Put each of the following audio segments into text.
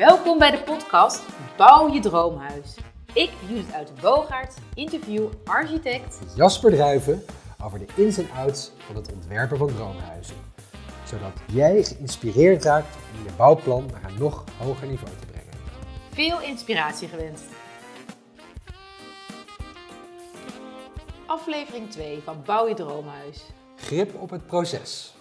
Welkom bij de podcast Bouw je droomhuis. Ik, Judith uit de Boogaard, interview architect Jasper Druiven over de ins en outs van het ontwerpen van droomhuizen. Zodat jij geïnspireerd raakt om je bouwplan naar een nog hoger niveau te brengen. Veel inspiratie gewenst. Aflevering 2 van Bouw je droomhuis. Grip op het proces.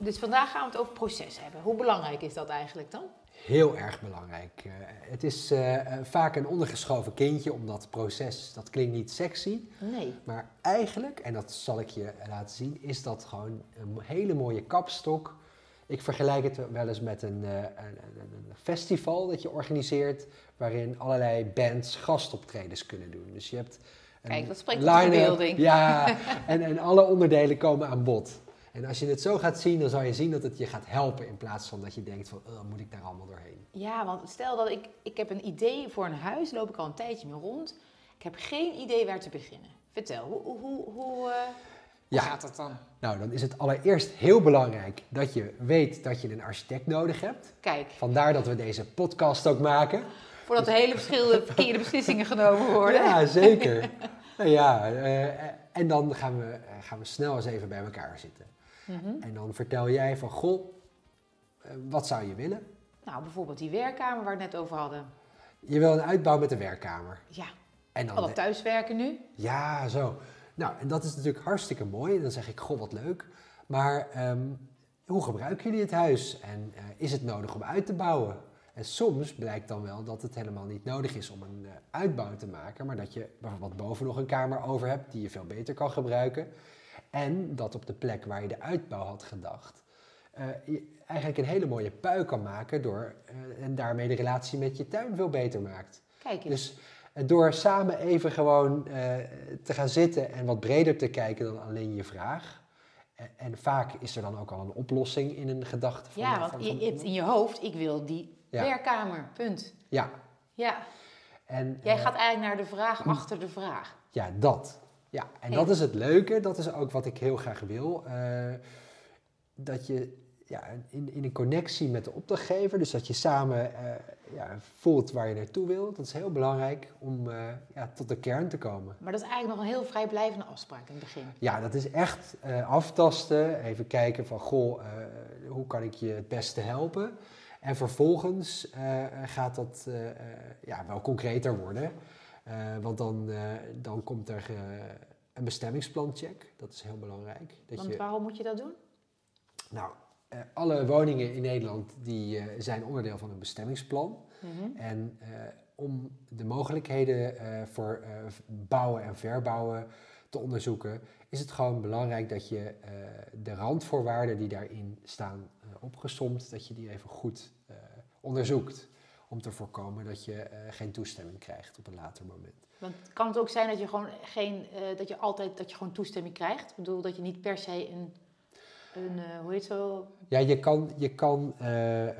Dus vandaag gaan we het over proces hebben. Hoe belangrijk is dat eigenlijk dan? Heel erg belangrijk. Uh, het is uh, vaak een ondergeschoven kindje, omdat proces, dat klinkt niet sexy. Nee. Maar eigenlijk, en dat zal ik je laten zien, is dat gewoon een hele mooie kapstok. Ik vergelijk het wel eens met een, uh, een, een, festival dat je organiseert, waarin allerlei bands gastoptredens kunnen doen. Dus je hebt een Kijk, dat spreekt tot verbeelding. Ja, en, en alle onderdelen komen aan bod. En als je het zo gaat zien, dan zal je zien dat het je gaat helpen in plaats van dat je denkt van, oh, moet ik daar allemaal doorheen? Ja, want stel dat ik, ik heb een idee voor een huis, loop ik al een tijdje mee rond. Ik heb geen idee waar te beginnen. Vertel, hoe, hoe, hoe, uh, ja. gaat dat dan? Nou, dan is het allereerst heel belangrijk dat je weet dat je een architect nodig hebt. Kijk. Vandaar dat we deze podcast ook maken. Voordat er hele verschillende verkeerde beslissingen genomen worden. Ja, zeker. nou ja, uh, en dan gaan we, gaan we snel eens even bij elkaar zitten. Mm -hmm. En dan vertel jij van, goh, wat zou je willen? Nou, bijvoorbeeld die werkkamer waar we het net over hadden. Je wil een uitbouw met de werkkamer. Ja. En dan Al thuiswerken nu? Ja, zo. Nou, en dat is natuurlijk hartstikke mooi. En dan zeg ik, goh, wat leuk. Maar um, hoe gebruiken jullie het huis? En uh, is het nodig om uit te bouwen? En soms blijkt dan wel dat het helemaal niet nodig is om een uh, uitbouw te maken, maar dat je bijvoorbeeld boven nog een kamer over hebt die je veel beter kan gebruiken. En dat op de plek waar je de uitbouw had gedacht, uh, je eigenlijk een hele mooie pui kan maken door, uh, en daarmee de relatie met je tuin veel beter maakt. Kijk eens. Dus uh, door samen even gewoon te gaan zitten en wat breder te kijken dan alleen je vraag. En, en vaak is er dan ook al een oplossing in een gedachte. Van, ja, want van, je hebt in je hoofd, ik wil die ja. werkkamer, punt. Ja. Ja. En, Jij gaat eigenlijk naar de vraag achter de vraag. Ja, dat. Ja, en hey. dat is het leuke, dat is ook wat ik heel graag wil. Uh, dat je ja, in, in een connectie met de opdrachtgever, dus dat je samen uh, ja, voelt waar je naartoe wil, dat is heel belangrijk om ja, tot de kern te komen. Maar dat is eigenlijk nog een heel vrijblijvende afspraak in het begin. Ja, dat is echt aftasten, even kijken van, goh, hoe kan ik je het beste helpen? En vervolgens gaat dat ja, wel concreter worden. Want dan, dan komt er een bestemmingsplancheck. Dat is heel belangrijk. Dat want je, waarom moet je dat doen? Nou, alle woningen in Nederland die, zijn onderdeel van een bestemmingsplan. Mm -hmm. En om de mogelijkheden voor bouwen en verbouwen te onderzoeken, is het gewoon belangrijk dat je de randvoorwaarden die daarin staan opgesomd, dat je die even goed onderzoekt om te voorkomen dat je geen toestemming krijgt op een later moment. Want kan het ook zijn dat je gewoon geen, dat je altijd dat je gewoon toestemming krijgt? Ik bedoel dat je niet per se een, een uh, hoe heet zo? Ja, je kan, je kan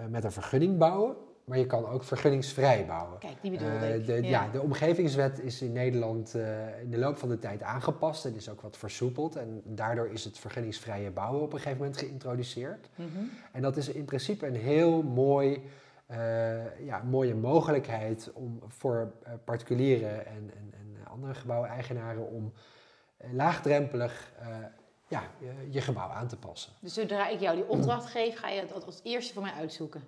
met een vergunning bouwen, maar je kan ook vergunningsvrij bouwen. Kijk, die bedoel ik. De, ja. ja. de omgevingswet is in Nederland in de loop van de tijd aangepast en is ook wat versoepeld. En daardoor is het vergunningsvrije bouwen op een gegeven moment geïntroduceerd. Mm -hmm. En dat is in principe een heel mooi uh, ja, mooie mogelijkheid om voor particulieren en, en, en andere gebouweigenaren om laagdrempelig ja, je, je, gebouw aan te passen. Dus zodra ik jou die opdracht geef, ga je dat als eerste voor mij uitzoeken?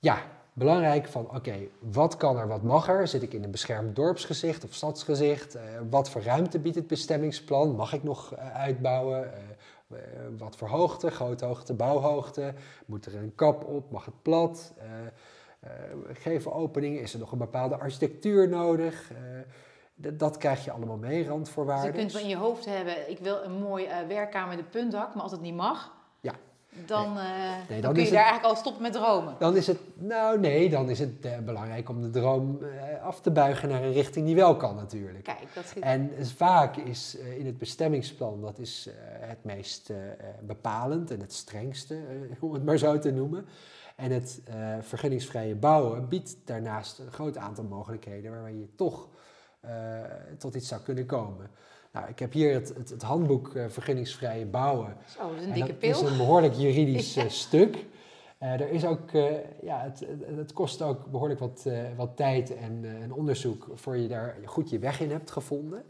Ja, belangrijk van oké, wat kan er, wat mag er? Zit ik in een beschermd dorpsgezicht of stadsgezicht? wat voor ruimte biedt het bestemmingsplan? Mag ik nog uitbouwen? Uh, wat voor hoogte, groothoogte, bouwhoogte? Moet er een kap op? Mag het plat? Geven openingen? Is er nog een bepaalde architectuur nodig? dat krijg je allemaal mee, randvoorwaarden. Dus je kunt wel in je hoofd hebben, ik wil een mooi werkkamer met een puntdak, maar als het niet mag. Dan, nee. Nee, dan, dan kun je daar eigenlijk al stoppen met dromen. Dan is het, nou nee, dan is het uh, belangrijk om de droom uh, af te buigen naar een richting die wel kan natuurlijk. Kijk, dat zit... En vaak is in het bestemmingsplan, dat is het meest bepalend en het strengste, om het maar zo te noemen. En het vergunningsvrije bouwen biedt daarnaast een groot aantal mogelijkheden waarbij je toch tot iets zou kunnen komen. Nou, ik heb hier het, het, het handboek uh, vergunningsvrije bouwen. Zo, dat is een dikke pil. Dat is een behoorlijk juridisch uh, stuk. Eh, er is ook, eh, ja, het, het- het kost ook behoorlijk wat, eh, wat tijd en, eh, en onderzoek voor je daar goed je weg in hebt gevonden.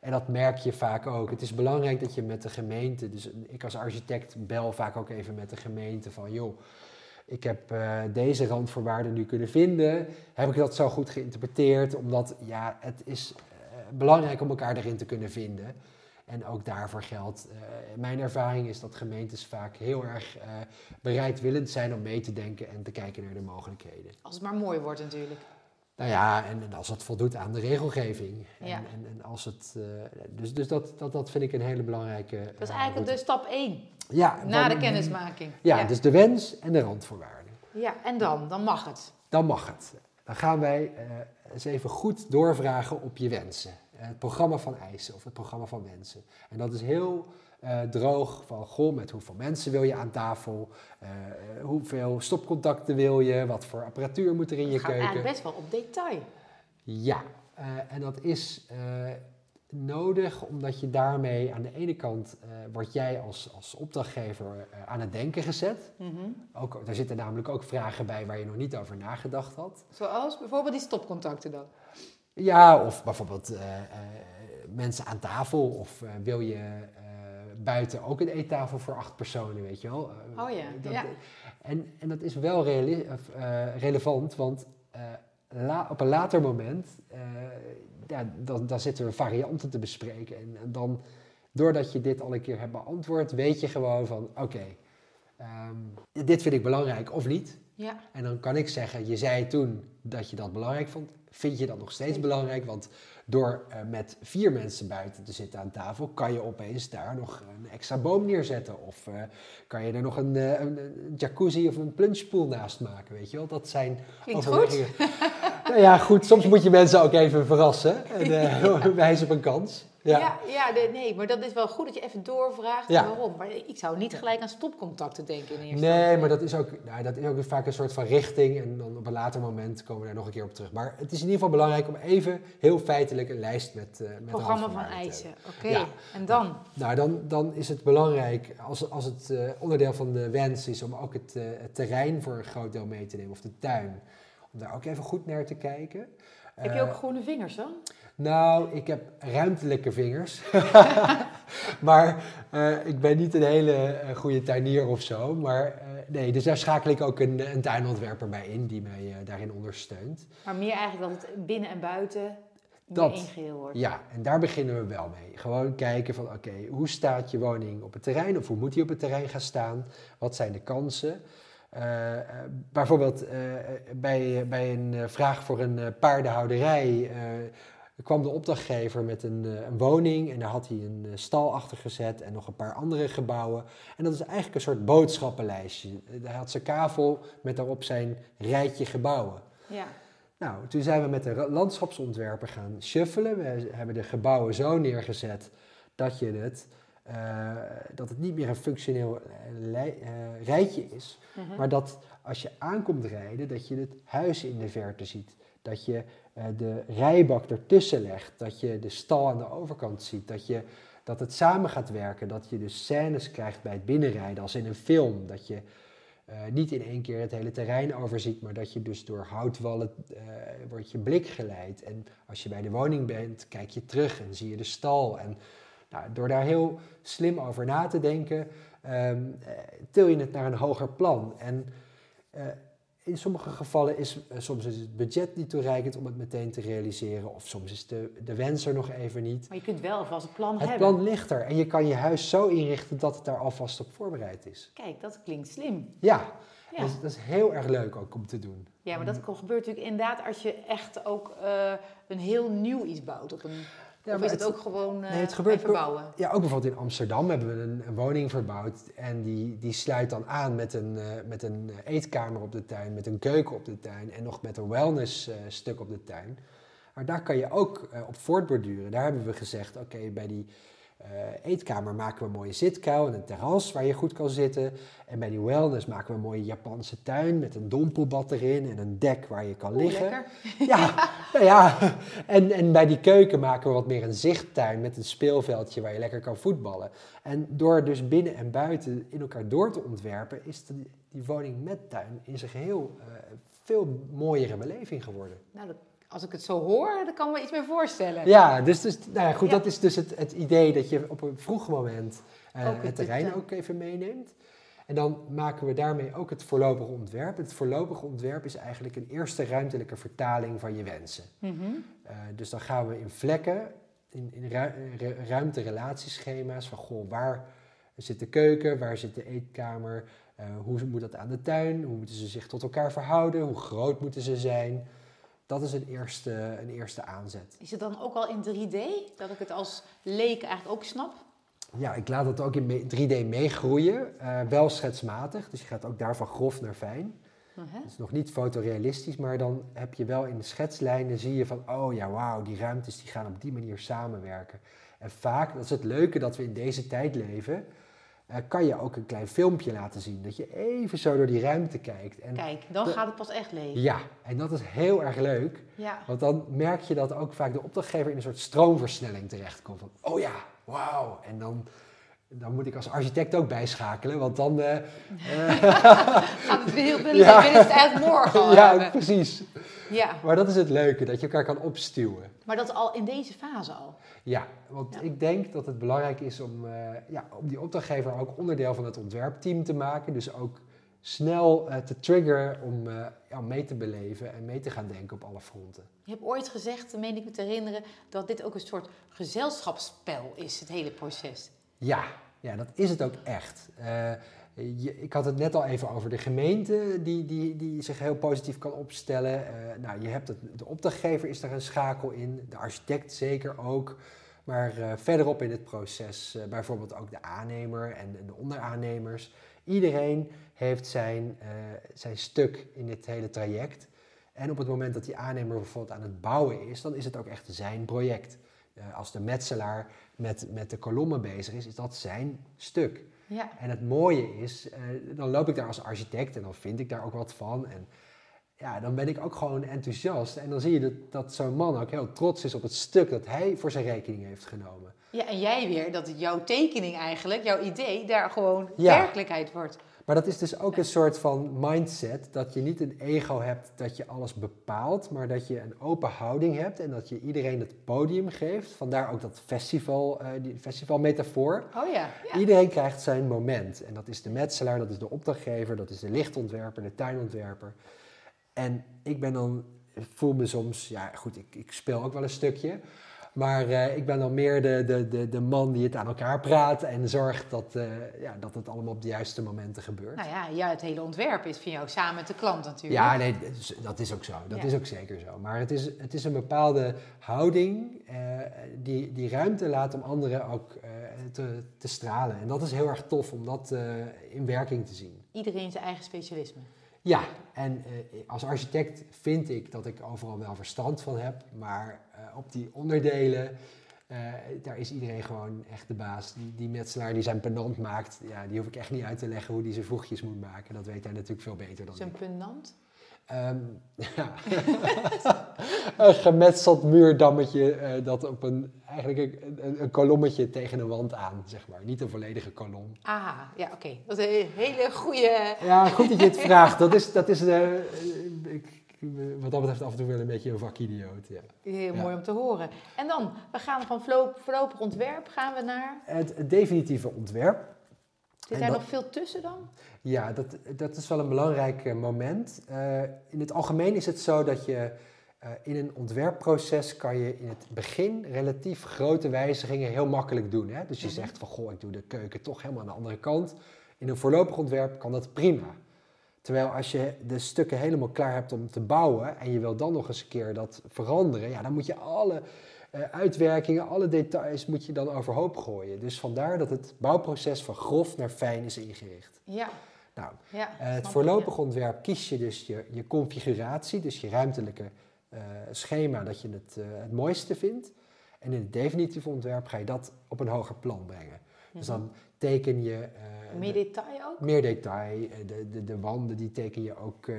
En dat merk je vaak ook. Het is belangrijk dat je met de gemeente, dus ik als architect bel vaak ook even met de gemeente van joh, ik heb eh, deze randvoorwaarden nu kunnen vinden. Heb ik dat zo goed geïnterpreteerd? Omdat ja, het is eh, belangrijk om elkaar erin te kunnen vinden. En ook daarvoor geldt, eh, mijn ervaring is dat gemeentes vaak heel erg eh, bereidwillend zijn om mee te denken en te kijken naar de mogelijkheden. Als het maar mooi wordt natuurlijk. Nou ja, en, en als het voldoet aan de regelgeving. En, Ja. en, en als het, eh, dus dus dat, dat, dat vind ik een hele belangrijke. Dat is eigenlijk de stap 1. ja, Na de kennismaking. Ja, dus de wens en de randvoorwaarden. ja, en dan? Dan mag het. Dan mag het. Dan gaan wij eh, eens even goed doorvragen op je wensen. Eh, het programma van eisen of het programma van wensen. En dat is heel eh, droog van, goh, met hoeveel mensen wil je aan tafel? Hoeveel stopcontacten wil je? Wat voor apparatuur moet er in je Het gaat keuken? eigenlijk best wel op detail. Ja, en dat is nodig omdat je daarmee aan de ene kant eh word jij als, als opdrachtgever eh, aan het denken gezet. Mhm. Ook, daar zitten namelijk ook vragen bij waar je nog niet over nagedacht had. Zoals bijvoorbeeld die stopcontacten dan. Ja, of bijvoorbeeld eh, mensen aan tafel. Of wil je buiten ook een eettafel voor acht personen, weet je wel? Oh ja, dat- ja. En, en dat is wel relevant, want la- op een later moment eh, ja, dan, dan zitten we varianten te bespreken. En, en dan, doordat je dit al een keer hebt beantwoord, weet je gewoon van, oké, ehm, dit vind ik belangrijk of niet. Ja. En dan kan ik zeggen, je zei toen dat je dat belangrijk vond. Vind je dat nog steeds belangrijk? Want door eh, met vier mensen buiten te zitten aan tafel, kan je opeens daar nog een extra boom neerzetten. Of eh, kan je er nog een, eh, een, een jacuzzi of een plungepool naast maken, weet je wel? Dat zijn Klinkt overwegingen. nou ja, goed, soms moet je mensen ook even verrassen en wijzen op een kans. Ja, Ja. ja, nee, nee, maar dat is wel goed dat je even doorvraagt Ja. waarom. Maar ik zou niet gelijk aan stopcontacten denken in eerste Nee, maar dat is, ook, nou, dat is ook vaak een soort van richting. En dan op een later moment komen we daar nog een keer op terug. Maar het is in ieder geval belangrijk om even heel feitelijk een lijst met, eh met Programma van eisen. Oké, Ja. en dan? Nou, dan, dan is het belangrijk, als, als het eh, onderdeel van de wens is om ook het, eh, het terrein voor een groot deel mee te nemen, of de tuin, om daar ook even goed naar te kijken. Heb je ook groene vingers dan? Nou, ik heb ruimtelijke vingers. maar eh, ik ben niet een hele eh, goede tuinier of zo. Maar eh, nee, dus daar schakel ik ook een, een tuinontwerper bij in die mij daarin ondersteunt. Maar meer eigenlijk dat het binnen en buiten Dat. één geheel wordt. Ja, en daar beginnen we wel mee. Gewoon kijken van oké, hoe staat je woning op het terrein? Of hoe moet die op het terrein gaan staan? Wat zijn de kansen? Bijvoorbeeld bij, bij een vraag voor een paardenhouderij eh, kwam de opdrachtgever met een, eh, een woning en daar had hij een eh, stal achter gezet en nog een paar andere gebouwen. En dat is eigenlijk een soort boodschappenlijstje. Hij had zijn kavel met daarop zijn rijtje gebouwen. Ja. Nou, toen zijn we met de landschapsontwerper gaan shuffelen. We hebben de gebouwen zo neergezet dat, je het, eh, dat het niet meer een functioneel lij- rijtje is. Mhm. Maar dat als je aankomt rijden, dat je het huis in de verte ziet. Dat je de rijbak ertussen legt. Dat je de stal aan de overkant ziet. Dat, je, dat het samen gaat werken. Dat je dus scènes krijgt bij het binnenrijden als in een film. Dat je eh, niet in één keer het hele terrein overziet, maar dat je dus door houtwallen eh wordt je blik geleid. En als je bij de woning bent, kijk je terug en zie je de stal. En nou, door daar heel slim over na te denken, eh, til je het naar een hoger plan. En eh, in sommige gevallen is eh, soms is het budget niet toereikend om het meteen te realiseren, of soms is de, de wens er nog even niet. Maar je kunt wel alvast een plan Het hebben. plan ligt er en je kan je huis zo inrichten dat het daar alvast op voorbereid is. Kijk, dat klinkt slim. Ja, Ja. Dat, is, dat is heel erg leuk ook om te doen. Ja, maar dat gebeurt natuurlijk inderdaad als je echt ook eh, een heel nieuw iets bouwt. Op een, Ja, of is het, het- ook gewoon eh nee, het gebeurt even ook- bouwen? Ja, ook bijvoorbeeld in Amsterdam hebben we een, een woning verbouwd. En die, die sluit dan aan met een, eh, met een eetkamer op de tuin, met een keuken op de tuin en nog met een wellness eh, stuk op de tuin. Maar daar kan je ook eh, op voortborduren. Daar hebben we gezegd, oké, bij die eh, eetkamer maken we een mooie zitkuil en een terras waar je goed kan zitten. En bij die wellness maken we een mooie Japanse tuin met een dompelbad erin en een dek waar je kan liggen. lekker. Ja, nou ja. En, en bij die keuken maken we wat meer een zichttuin met een speelveldje waar je lekker kan voetballen. En door dus binnen en buiten in elkaar door te ontwerpen, is de- die woning met tuin in zijn geheel eh, veel mooiere beleving geworden. Nou, dat- als ik het zo hoor, dan kan ik me iets meer voorstellen. Ja, dus, dus nou ja, goed, Ja. dat is dus het, het idee dat je op een vroeg moment eh, het- het terrein het, eh, ook even meeneemt. En dan maken we daarmee ook het voorlopige ontwerp. Het voorlopige ontwerp is eigenlijk een eerste ruimtelijke vertaling van je wensen. Mhm. Eh, dus dan gaan we in vlekken, in, in ru- ruimte-relatieschema's van goh, waar zit de keuken, waar zit de eetkamer, eh, hoe moet dat aan de tuin, hoe moeten ze zich tot elkaar verhouden, hoe groot moeten ze zijn. Dat is een eerste, een eerste aanzet. Is het dan ook al in 3D? Dat ik het als leek eigenlijk ook snap? Ja, ik laat dat ook in me- 3D meegroeien, eh, wel schetsmatig, dus je gaat ook daarvan grof naar fijn. Mhm. Het is nog niet fotorealistisch, maar dan heb je wel in de schetslijnen, zie je van, oh ja, wauw, die ruimtes die gaan op die manier samenwerken. En vaak, dat is het leuke dat we in deze tijd leven, eh, kan je ook een klein filmpje laten zien. Dat je even zo door die ruimte kijkt. En Kijk, dan de- gaat het pas echt leeg. ja, en dat is heel erg leuk, Ja. want dan merk je dat ook vaak de opdrachtgever in een soort stroomversnelling terechtkomt. Van, oh ja, wauw. En dan, dan moet ik als architect ook bijschakelen, want dan... eh, Gaat het weer heel willen. Ja. Het eigenlijk morgen al ja, hebben. precies. Ja, Maar dat is het leuke, dat je elkaar kan opstuwen. maar dat al in deze fase al. Ja, want Ja. ik denk dat het belangrijk is om, eh, ja, om die opdrachtgever ook onderdeel van het ontwerpteam te maken. Dus ook snel eh, te triggeren om eh, ja, mee te beleven en mee te gaan denken op alle fronten. Je hebt ooit gezegd, meen ik me te herinneren, dat dit ook een soort gezelschapsspel is, het hele proces. Ja, ja dat is het ook echt. Eh, ik had het net al even over de gemeente die, die, die zich heel positief kan opstellen. Eh, nou, je hebt het, de opdrachtgever is daar een schakel in, de architect zeker ook. Maar eh, verderop in het proces, bijvoorbeeld ook de aannemer en, de onderaannemers. Iedereen heeft zijn, zijn stuk in dit hele traject. En op het moment dat die aannemer bijvoorbeeld aan het bouwen is, dan is het ook echt zijn project. Eh, als de metselaar met, met de kolommen bezig is, is dat zijn stuk. Ja. En het mooie is, eh, dan loop ik daar als architect en dan vind ik daar ook wat van. En ja, dan ben ik ook gewoon enthousiast. En dan zie je dat, dat zo'n man ook heel trots is op het stuk dat hij voor zijn rekening heeft genomen. ja, en jij weer, dat jouw tekening eigenlijk, jouw idee, daar gewoon Ja. werkelijkheid wordt. Maar dat is dus ook een soort van mindset, dat je niet een ego hebt dat je alles bepaalt, maar dat je een open houding hebt en dat je iedereen het podium geeft. Vandaar ook dat festival, eh die festivalmetafoor. Oh ja, ja. Iedereen krijgt zijn moment. En dat is de metselaar, dat is de opdrachtgever, dat is de lichtontwerper, de tuinontwerper. En ik ben dan, ik voel me soms, ja goed, ik, ik speel ook wel een stukje. Maar eh, ik ben dan meer de, de, de, de man die het aan elkaar praat en zorgt dat, eh, ja, dat het allemaal op de juiste momenten gebeurt. Nou ja, ja, het hele ontwerp is van jou samen met de klant natuurlijk. Ja, nee, dat is- dat is ook zo. Dat Ja. is ook zeker zo. Maar het is, het is een bepaalde houding eh, die, die ruimte laat om anderen ook te, te stralen. En dat is heel erg tof om dat in werking te zien. Iedereen zijn eigen specialisme. Ja, en eh, als architect vind ik dat ik overal wel verstand van heb. Maar eh, op die onderdelen, eh, daar is iedereen gewoon echt de baas. Die, die metselaar die zijn penant maakt, ja, die hoef ik echt niet uit te leggen hoe die zijn voegjes moet maken. Dat weet hij natuurlijk veel beter dan ik. Zijn penant. Ehm, ja. een gemetseld muurdammetje eh, dat op een, eigenlijk een, een, een kolommetje tegen een wand aan, zeg maar. Niet een volledige kolom. Aha, ja, oké. Dat is een hele goede... Ja, goed dat je het vraagt. Dat is, dat is eh, ik, wat dat betreft af en toe wel een beetje een vakidioot, ja. Heel Ja. mooi om te horen. En dan, we gaan van voorlopig ontwerp gaan we naar... Het definitieve ontwerp, Zit daar dat- nog veel tussen dan? ja, dat, dat is wel een belangrijk eh, moment. Eh, in het algemeen is het zo dat je eh, in een ontwerpproces kan je in het begin relatief grote wijzigingen heel makkelijk doen. Hè? Dus je Mhm. zegt van, goh, ik doe de keuken toch helemaal aan de andere kant. In een voorlopig ontwerp kan dat prima. Terwijl als je de stukken helemaal klaar hebt om te bouwen en je wil dan nog eens een keer dat veranderen, ja, dan moet je alle uitwerkingen, alle details moet je dan overhoop gooien. Dus vandaar dat het bouwproces van grof naar fijn is ingericht. Ja, Nou, ja. eh, het voorlopig ontwerp kies je dus je, je configuratie, dus je ruimtelijke eh, schema dat je het, eh, het mooiste vindt. En in het definitief ontwerp ga je dat op een hoger plan brengen. Dus Mhm. dan teken je... eh, Meer de- detail ook? meer detail. Eh, De, de, de wanden die teken je ook eh,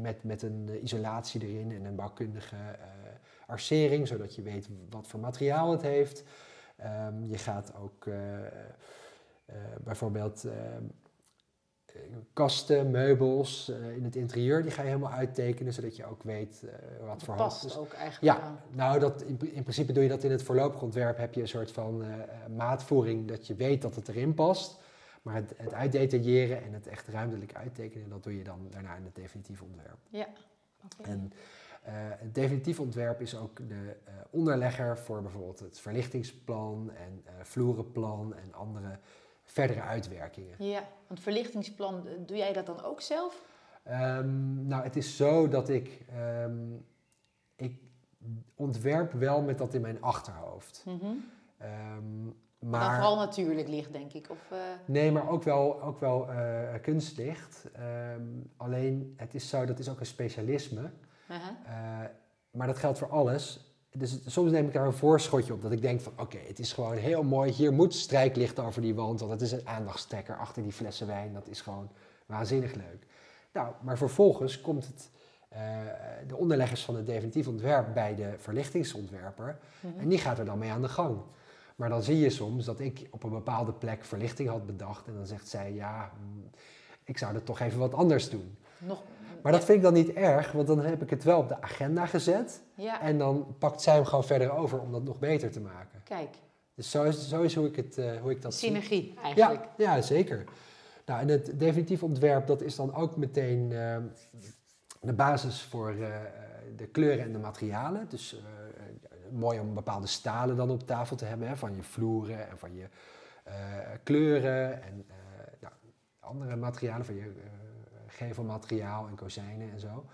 met, met een eh, isolatie erin en een bouwkundige eh, arcering, zodat je weet wat voor materiaal het heeft. Ehm, je gaat ook eh, eh, bijvoorbeeld ehm, eh, kasten, meubels eh, in het interieur, die ga je helemaal uittekenen, zodat je ook weet wat voor Past hoogtes- ook eigenlijk ja, aan. nou, dat, in, in principe doe je dat in het voorlopig ontwerp. Heb je een soort van maatvoering dat je weet dat het erin past. Maar het, het uitdetailleren en het echt ruimtelijk uittekenen, dat doe je dan daarna in het definitief ontwerp. Ja. En het definitief ontwerp is ook de eh, onderlegger voor bijvoorbeeld het verlichtingsplan en eh, vloerenplan en andere verdere uitwerkingen. Ja, want verlichtingsplan, eh, doe jij dat dan ook zelf? Ehm, nou, het is zo dat ik, ehm, ik ontwerp wel met dat in mijn achterhoofd. Mhm. Ehm, maar, vooral natuurlijk licht, denk ik. Of, eh, nee, maar ook wel, ook wel eh, kunstlicht. Ehm, alleen, het is zo, dat is ook een specialisme. aha. Eh, maar dat geldt voor alles. Dus soms neem ik daar een voorschotje op. Dat ik denk van, oké, het is gewoon heel mooi. Hier moet strijklicht over die wand. Want het is een aandachtstrekker achter die flessen wijn. Dat is gewoon waanzinnig leuk. Nou, maar vervolgens komt het, de onderleggers van het definitief ontwerp bij de verlichtingsontwerper. Mhm. En die gaat er dan mee aan de gang. Maar dan zie je soms dat ik op een bepaalde plek verlichting had bedacht. En dan zegt zij, ja, mm, ik zou er toch even wat anders doen. Nog, Maar dat vind ik dan niet erg, want dan heb ik het wel op de agenda gezet. Ja, En dan pakt zij hem gewoon verder over om dat nog beter te maken. kijk, Dus zo is, zo is hoe, ik het, eh, hoe ik dat zie. synergie eigenlijk. Ja, ja, zeker. Nou, en het definitief ontwerp, dat is dan ook meteen eh, de basis voor eh, de kleuren en de materialen. Dus eh, eh, mooi om bepaalde stalen dan op tafel te hebben, hè, van je vloeren en van je eh, kleuren en nou, andere materialen, van je eh, gevelmateriaal en kozijnen en zo.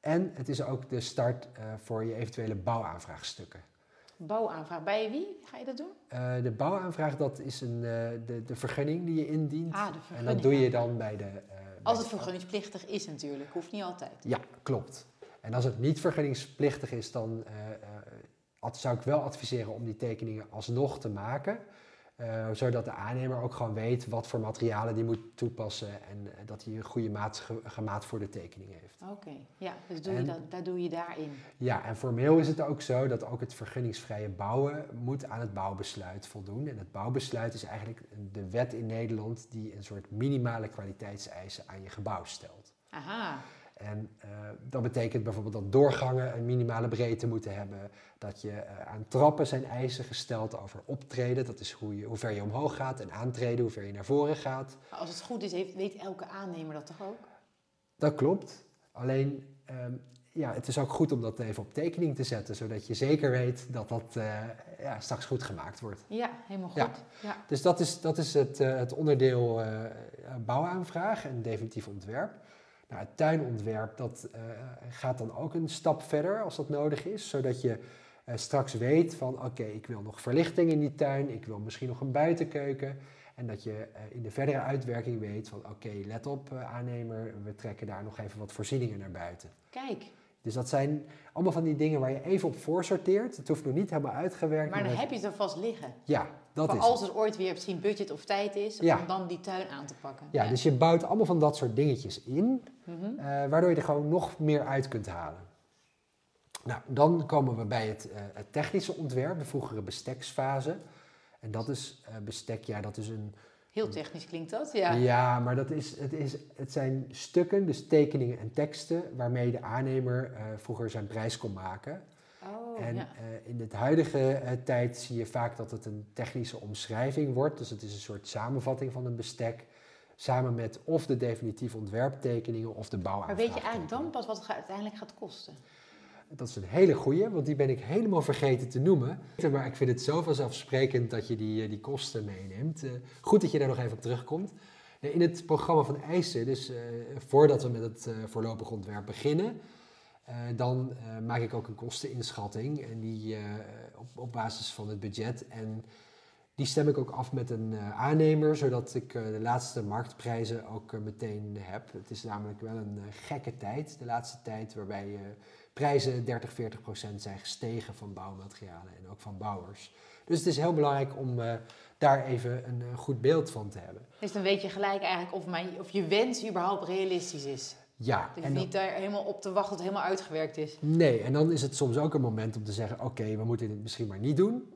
En het is ook de start voor je eventuele bouwaanvraagstukken. Bouwaanvraag. Bij wie ga je dat doen? De bouwaanvraag, dat is een, de, de vergunning die je indient. Ah, de en dat vergunning doe je dan bij de... Als het vergunningsplichtig is natuurlijk, hoeft niet altijd. Ja, klopt. En als het niet vergunningsplichtig is, dan zou ik wel adviseren om die tekeningen alsnog te maken. eh, zodat de aannemer ook gewoon weet wat voor materialen die moet toepassen en eh, dat hij een goede maat, ge- gemaat voor de tekening heeft. Oké, ja, dus doe je dat, daar doe je daarin. Ja, en formeel is het ook zo dat ook het vergunningsvrije bouwen moet aan het bouwbesluit voldoen. En het bouwbesluit is eigenlijk de wet in Nederland die een soort minimale kwaliteitseisen aan je gebouw stelt. Aha, En eh, dat betekent bijvoorbeeld dat doorgangen een minimale breedte moeten hebben. Dat je eh, aan trappen zijn eisen gesteld over optreden. Dat is hoe, je, hoe ver je omhoog gaat. En aantreden, hoe ver je naar voren gaat. maar als het goed is, heeft, weet elke aannemer dat toch ook? Dat klopt. Alleen, ehm, ja, het is ook goed om dat even op tekening te zetten. Zodat je zeker weet dat dat eh, ja, straks goed gemaakt wordt. Ja, helemaal goed. Ja. Ja. Dus dat is, dat is het, het onderdeel eh, bouwaanvraag en definitief ontwerp. Nou, het tuinontwerp dat, eh, gaat dan ook een stap verder als dat nodig is. Zodat je eh, straks weet van oké, ik wil nog verlichting in die tuin. Ik wil misschien nog een buitenkeuken. En dat je eh, in de verdere uitwerking weet van oké, let op aannemer. We trekken daar nog even wat voorzieningen naar buiten. Kijk, Dus dat zijn allemaal van die dingen waar je even op voorsorteert. Het hoeft nog niet helemaal uitgewerkt. maar dan het- heb je het er vast liggen. Ja, dat voor is als het. er ooit weer misschien budget of tijd is, Ja. om dan die tuin aan te pakken. Ja, dus je bouwt allemaal van dat soort dingetjes in, Mhm. eh, waardoor je er gewoon nog meer uit kunt halen. Nou, dan komen we bij het, eh, het technische ontwerp, de vroegere besteksfase. En dat is eh, bestek, ja, dat is een. Heel technisch klinkt dat, ja. Ja, maar dat is, het, is, het zijn stukken, dus tekeningen en teksten, waarmee de aannemer vroeger zijn prijs kon maken. Oh, en ja. eh, in het huidige eh, tijd zie je vaak dat het een technische omschrijving wordt. Dus het is een soort samenvatting van een bestek. Samen met of de definitieve ontwerptekeningen of de Maar bouwaanvraag. weet je eigenlijk dan pas wat het uiteindelijk gaat kosten? Dat is een hele goeie, want die ben ik helemaal vergeten te noemen. Maar ik vind het zo vanzelfsprekend dat je die, eh, die kosten meeneemt. Goed dat je daar nog even op terugkomt. In het programma van eisen, dus voordat we met het voorlopig ontwerp beginnen, eh, dan eh, maak ik ook een kosteninschatting. En die eh, op, op basis van het budget. En Die stem ik ook af met een aannemer, zodat ik de laatste marktprijzen ook meteen heb. Het is namelijk wel een gekke tijd, de laatste tijd, waarbij prijzen 30, 40 procent zijn gestegen van bouwmaterialen en ook van bouwers. Dus het is heel belangrijk om daar even een goed beeld van te hebben. Dus dan weet je gelijk eigenlijk of, mijn, of je wens überhaupt realistisch is. Ja, en dan- niet daar helemaal op te wachten tot het helemaal uitgewerkt is. nee, en dan is het soms ook een moment om te zeggen, oké, we moeten dit misschien maar niet doen.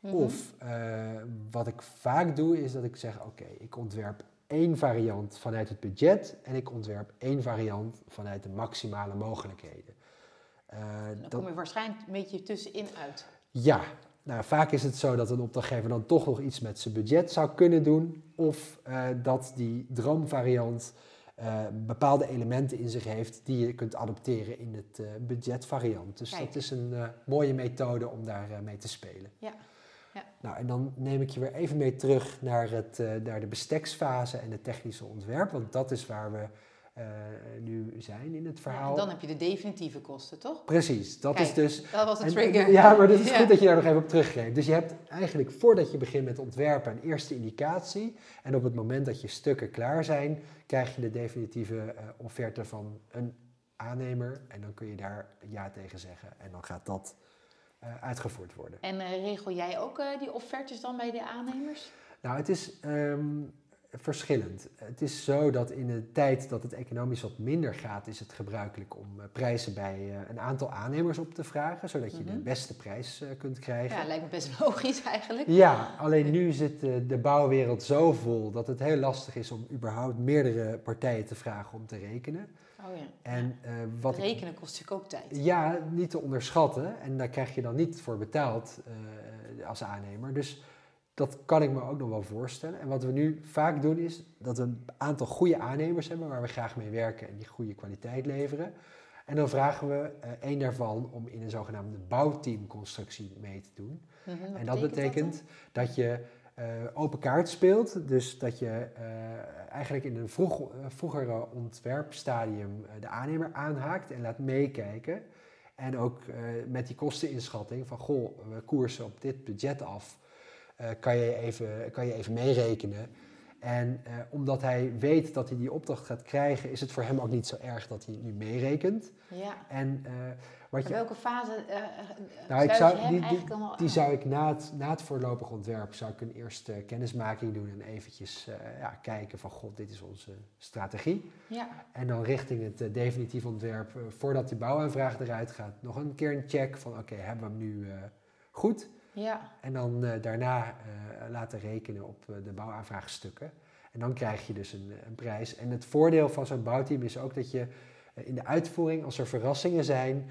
Mhm. Of eh, wat ik vaak doe, is dat ik zeg: Oké, ik ontwerp één variant vanuit het budget en ik ontwerp één variant vanuit de maximale mogelijkheden. Eh, Dan dat, kom je waarschijnlijk een beetje tussenin uit. ja, nou, vaak is het zo dat een opdrachtgever dan toch nog iets met zijn budget zou kunnen doen, of eh, dat die droomvariant eh, bepaalde elementen in zich heeft die je kunt adopteren in het eh, budgetvariant. Dus Kijk. dat is een eh, mooie methode om daar eh, mee te spelen. Ja. Ja. Nou, en dan neem ik je weer even mee terug naar, het, naar de besteksfase en het technische ontwerp, want dat is waar we eh, nu zijn in het verhaal. dan heb je de definitieve kosten, toch? Precies, dat Kijk, is dus Dat was de en- trigger. Ja, maar het is Ja. goed dat je daar nog even op teruggeeft. Dus je hebt eigenlijk voordat je begint met ontwerpen een eerste indicatie. En op het moment dat je stukken klaar zijn, krijg je de definitieve eh, offerte van een aannemer. En dan kun je daar ja tegen zeggen. En dan gaat dat eh, uitgevoerd worden. En regel jij ook die offertes dan bij de aannemers? Nou, het is ehm, verschillend. Het is zo dat in de tijd dat het economisch wat minder gaat, is het gebruikelijk om eh, prijzen bij eh, een aantal aannemers op te vragen, zodat je de Mhm. beste prijs eh, kunt krijgen. Ja, lijkt me best logisch eigenlijk. Ja, alleen nu zit de, bouwwereld zo vol dat het heel lastig is om überhaupt meerdere partijen te vragen om te rekenen. Oh ja. En eh, wat Rekenen kost natuurlijk ook tijd. ja, niet te onderschatten. En daar krijg je dan niet voor betaald als aannemer. Dus dat kan ik me ook nog wel voorstellen. En wat we nu vaak doen is dat we een aantal goede aannemers hebben waar we graag mee werken en die goede kwaliteit leveren. En dan vragen we eh één daarvan om in een zogenaamde bouwteamconstructie mee te doen. Mhm, En dat betekent dat je eh, open kaart speelt. Dus dat je eh, eigenlijk in een vroeg, vroegere ontwerpstadium de aannemer aanhaakt en laat meekijken. En ook met die kosteninschatting van, goh, we koersen op dit budget af. Eh, kan, je even, kan je even meerekenen? En eh, omdat hij weet dat hij die opdracht gaat krijgen, is het voor hem ook niet zo erg dat hij nu meerekent. Ja. En eh, wat je welke fase eh, Nou, ik zou- die- Die aan? zou ik na het, na het voorlopig ontwerp zou ik een eerste kennismaking doen en eventjes ja, kijken van god, dit is onze strategie. Ja. En dan richting het definitief ontwerp, voordat die bouwaanvraag eruit gaat, nog een keer een check van oké, hebben we hem nu goed? Ja. En dan eh, daarna eh, laten rekenen op eh, de bouwaanvraagstukken. En dan krijg je dus een, een prijs. En het voordeel van zo'n bouwteam is ook dat je in de uitvoering, als er verrassingen zijn,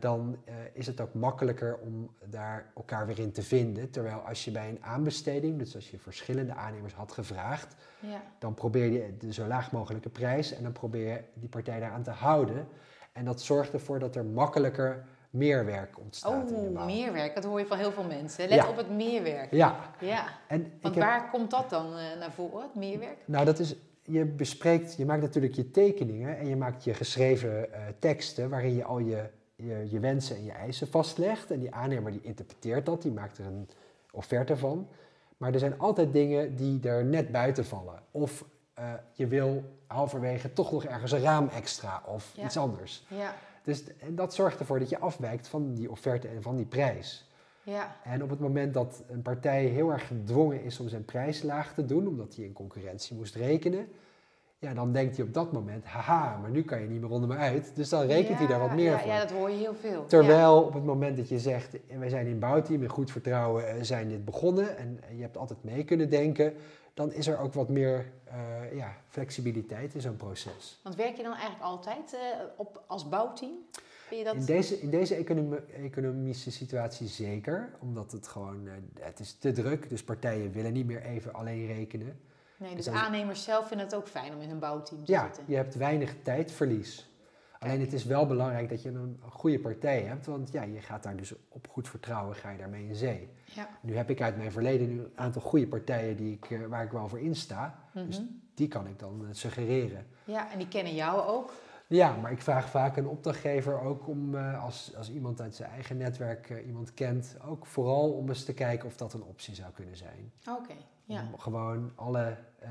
dan is het ook makkelijker om daar elkaar weer in te vinden. Terwijl als je bij een aanbesteding, dus als je verschillende aannemers had gevraagd, Ja. dan probeer je de zo laag mogelijke prijs en dan probeer je die partij daaraan te houden. En dat zorgt ervoor dat er makkelijker meerwerk ontstaat in de Oh, bouw. meerwerk. Dat hoor je van heel veel mensen. Let Ja. op het meerwerk. Ja, Ja. en Want heb- waar komt dat dan eh, naar voren, het meerwerk? Nou, dat is, je bespreekt, je maakt natuurlijk je tekeningen en je maakt je geschreven eh, teksten waarin je al je, je, je wensen en je eisen vastlegt. En die aannemer die interpreteert dat, die maakt er een offerte van. Maar er zijn altijd dingen die er net buiten vallen. Of eh, je wil halverwege toch nog ergens een raam extra of Ja. iets anders. Ja. Dus en dat zorgt ervoor dat je afwijkt van die offerte en van die prijs. Ja. En op het moment dat een partij heel erg gedwongen is om zijn prijs laag te doen, omdat hij in concurrentie moest rekenen, ja, dan denkt hij op dat moment, haha, maar nu kan je niet meer onder me uit. Dus dan rekent hij daar wat meer ja, voor. Ja, dat hoor je heel veel. Terwijl op het moment dat je zegt, en wij zijn in bouwteam, in goed vertrouwen eh, zijn dit begonnen en je hebt altijd mee kunnen denken, dan is er ook wat meer eh, ja, flexibiliteit in zo'n proces. Want werk je dan eigenlijk altijd eh, op, als bouwteam? Dat? In deze, in deze economie- economische situatie zeker, omdat het gewoon, het is te druk, dus partijen willen niet meer even alleen rekenen. Nee, dus aannemers zelf vinden het ook fijn om in een bouwteam te Ja, zitten. je hebt weinig tijdverlies. Alleen het is wel belangrijk dat je een goede partij hebt, want ja, je gaat daar dus op goed vertrouwen ga je daarmee in zee. Ja. Nu heb ik uit mijn verleden nu een aantal goede partijen die ik, eh, waar ik wel voor insta, dus Mhm. die kan ik dan eh, suggereren. ja, en die kennen jou ook. Ja, maar ik vraag vaak een opdrachtgever ook om, eh, als, als iemand uit zijn eigen netwerk eh, iemand kent, ook vooral om eens te kijken of dat een optie zou kunnen zijn. Oké, ja. Om gewoon alle, eh,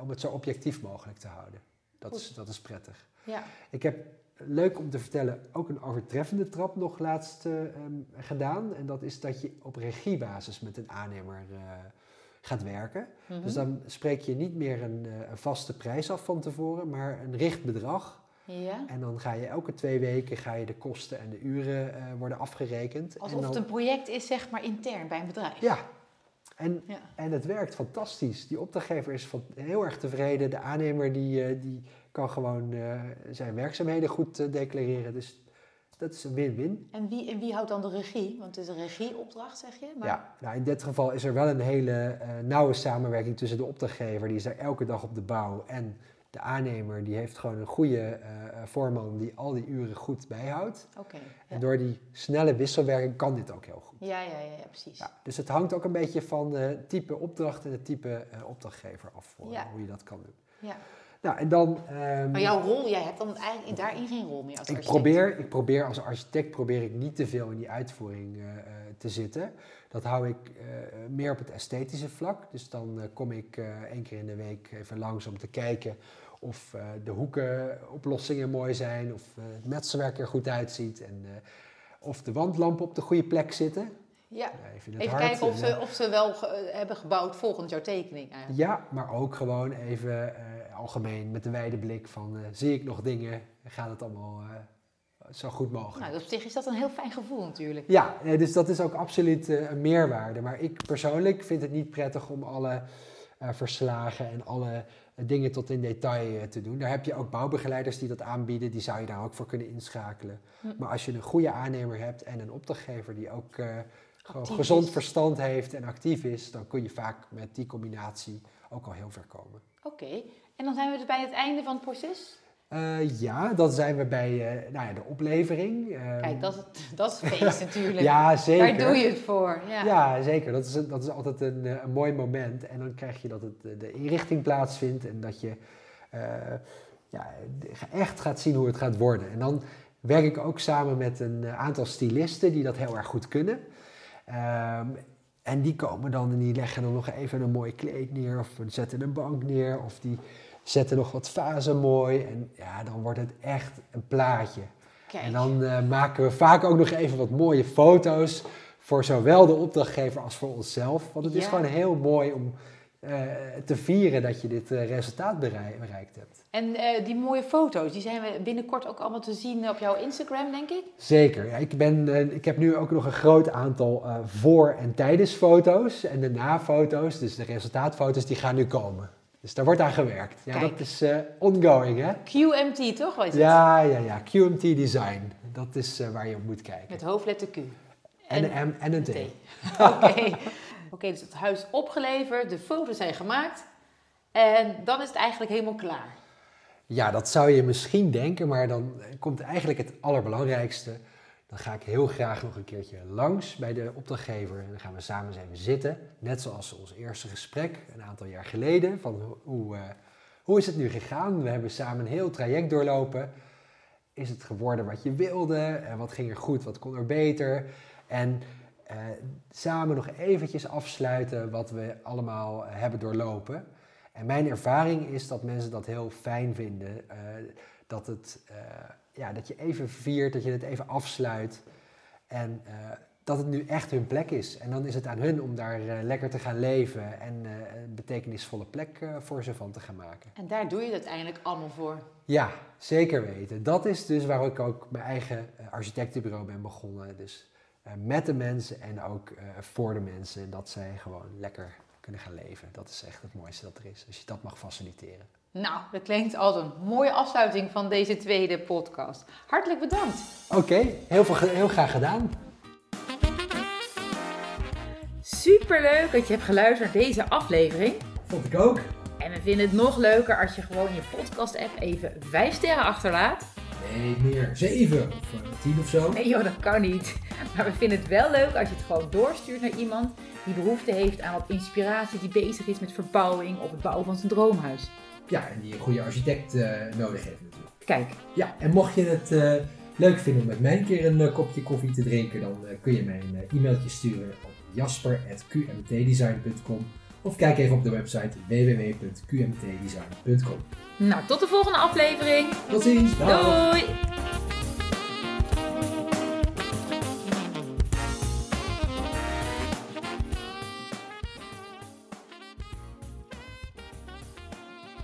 om het zo objectief mogelijk te houden. Dat is, dat is prettig. ja. Ik heb, leuk om te vertellen, ook een overtreffende trap nog laatst eh, ehm, gedaan. En dat is dat je op regiebasis met een aannemer gaat werken. Mhm. Dus dan spreek je niet meer een, een vaste prijs af van tevoren, maar een richtbedrag. Ja. En dan ga je elke twee weken ga je de kosten en de uren eh, worden afgerekend. Alsof en dan, het een project is, zeg maar, intern bij een bedrijf. Ja, en, Ja. en het werkt fantastisch. Die opdrachtgever is van, heel erg tevreden. De aannemer die, eh, die kan gewoon eh, zijn werkzaamheden goed declareren. Dus dat is een win-win. En wie, en wie houdt dan de regie? Want het is een regieopdracht, zeg je? Maar... Ja, nou in dit geval is er wel een hele nauwe samenwerking tussen de opdrachtgever, die is er elke dag op de bouw, en de aannemer, die heeft gewoon een goede eh, eh, voorman die al die uren goed bijhoudt. Oké. En door die snelle wisselwerking kan dit ook heel goed. Ja, ja, ja, ja, precies. Ja, dus het hangt ook een beetje van het type opdracht en het type eh, opdrachtgever af voor hoe je dat kan doen. Ja. Nou, en dan. ehm, Maar jouw rol, jij hebt dan eigenlijk daarin geen rol meer als ik architect. probeer, ik probeer als architect probeer ik niet te veel in die uitvoering te zitten. Dat hou ik meer op het esthetische vlak. Dus dan kom ik één keer in de week even langs om te kijken of eh, de hoekenoplossingen mooi zijn, of eh, het metselwerk er goed uitziet en eh, of de wandlampen op de goede plek zitten. Ja. Even kijken of ze, of ze wel ge- hebben gebouwd volgens jouw tekening eigenlijk. Ja, maar ook gewoon even algemeen met de wijde blik van zie ik nog dingen, gaat het allemaal zo goed mogelijk. Nou, op zich is dat een heel fijn gevoel natuurlijk. Ja, dus dat is ook absoluut een meerwaarde. Maar ik persoonlijk vind het niet prettig om alle verslagen en alle eh, dingen tot in detail eh, te doen. Daar heb je ook bouwbegeleiders die dat aanbieden, die zou je daar ook voor kunnen inschakelen. Hm. Maar als je een goede aannemer hebt en een opdrachtgever die ook eh, gewoon gezond is. verstand heeft en actief is, dan kun je vaak met die combinatie ook al heel ver komen. Oké. En dan zijn we dus bij het einde van het proces. Eh, ja, dan zijn we bij eh, nou ja, de oplevering. Ehm, Kijk, dat is, dat is feest natuurlijk. ja, zeker. Daar doe je het voor. Ja. Ja, zeker. Dat is, dat is altijd een, eh, een mooi moment. En dan krijg je dat het, de inrichting plaatsvindt en dat je ja, echt gaat zien hoe het gaat worden. En dan werk ik ook samen met een aantal stylisten die dat heel erg goed kunnen. Ehm, en die komen dan en die leggen dan nog even een mooi kleed neer of zetten een bank neer of die zetten nog wat vazen mooi. En ja, dan wordt het echt een plaatje. Kijk. En dan eh, maken we vaak ook nog even wat mooie foto's voor zowel de opdrachtgever als voor onszelf. Want het is gewoon heel mooi om eh, te vieren dat je dit eh, resultaat berei- bereikt hebt. En eh, die mooie foto's, die zijn we binnenkort ook allemaal te zien op jouw Instagram, denk ik. Zeker. Ja, ik, ben, ik heb nu ook nog een groot aantal voor- en tijdens foto's en de na-foto's. Dus de resultaatfoto's die gaan nu komen. Dus daar wordt aan gewerkt. Ja, Kijk. dat is ongoing, hè? QMT, toch? Was het? Ja, ja, ja. QMT Design. Dat is waar je op moet kijken. Met hoofdletter Q. En een M en een T. Oké. Oké, dus het huis opgeleverd, de foto's zijn gemaakt. En dan is het eigenlijk helemaal klaar. Ja, dat zou je misschien denken, maar dan komt eigenlijk het allerbelangrijkste. Dan ga ik heel graag nog een keertje langs bij de opdrachtgever en dan gaan we samen even zitten. Net zoals ons eerste gesprek een aantal jaar geleden. Van ho- hoe, eh, hoe is het nu gegaan? We hebben samen een heel traject doorlopen. Is het geworden wat je wilde? En wat ging er goed? Wat kon er beter? En eh, samen nog eventjes afsluiten wat we allemaal hebben doorlopen. En mijn ervaring is dat mensen dat heel fijn vinden. eh, dat, het, eh, ja, dat je even viert, dat je het even afsluit. En dat het nu echt hun plek is. En dan is het aan hun om daar lekker te gaan leven en een betekenisvolle plek voor ze van te gaan maken. En daar doe je het uiteindelijk allemaal voor. Ja, zeker weten. Dat is dus waar ik ook mijn eigen architectenbureau ben begonnen. Dus met de mensen en ook eh, voor de mensen. Dat zij gewoon lekker kunnen gaan leven. Dat is echt het mooiste dat er is. Als je dat mag faciliteren. Nou, dat klinkt als een mooie afsluiting van deze tweede podcast. Hartelijk bedankt. Oké, heel, veel heel graag gedaan. Superleuk dat je hebt geluisterd naar deze aflevering. Vond ik ook. En we vinden het nog leuker als je gewoon in je podcast-app even 5 sterren achterlaat. Nee, meer. Zeven of eh, tien of zo. Nee joh, dat kan niet. Maar we vinden het wel leuk als je het gewoon doorstuurt naar iemand die behoefte heeft aan wat inspiratie, die bezig is met verbouwing of het bouwen van zijn droomhuis. Ja, en die een goede architect eh, nodig heeft natuurlijk. Kijk, Ja, en mocht je het eh, leuk vinden om met mij een keer een kopje koffie te drinken, dan kun je mij een e-mailtje sturen op jasper.qmtdesign.com of kijk even op de website www.qmtdesign.com. nou tot de volgende aflevering. Tot ziens! Dag. Doei!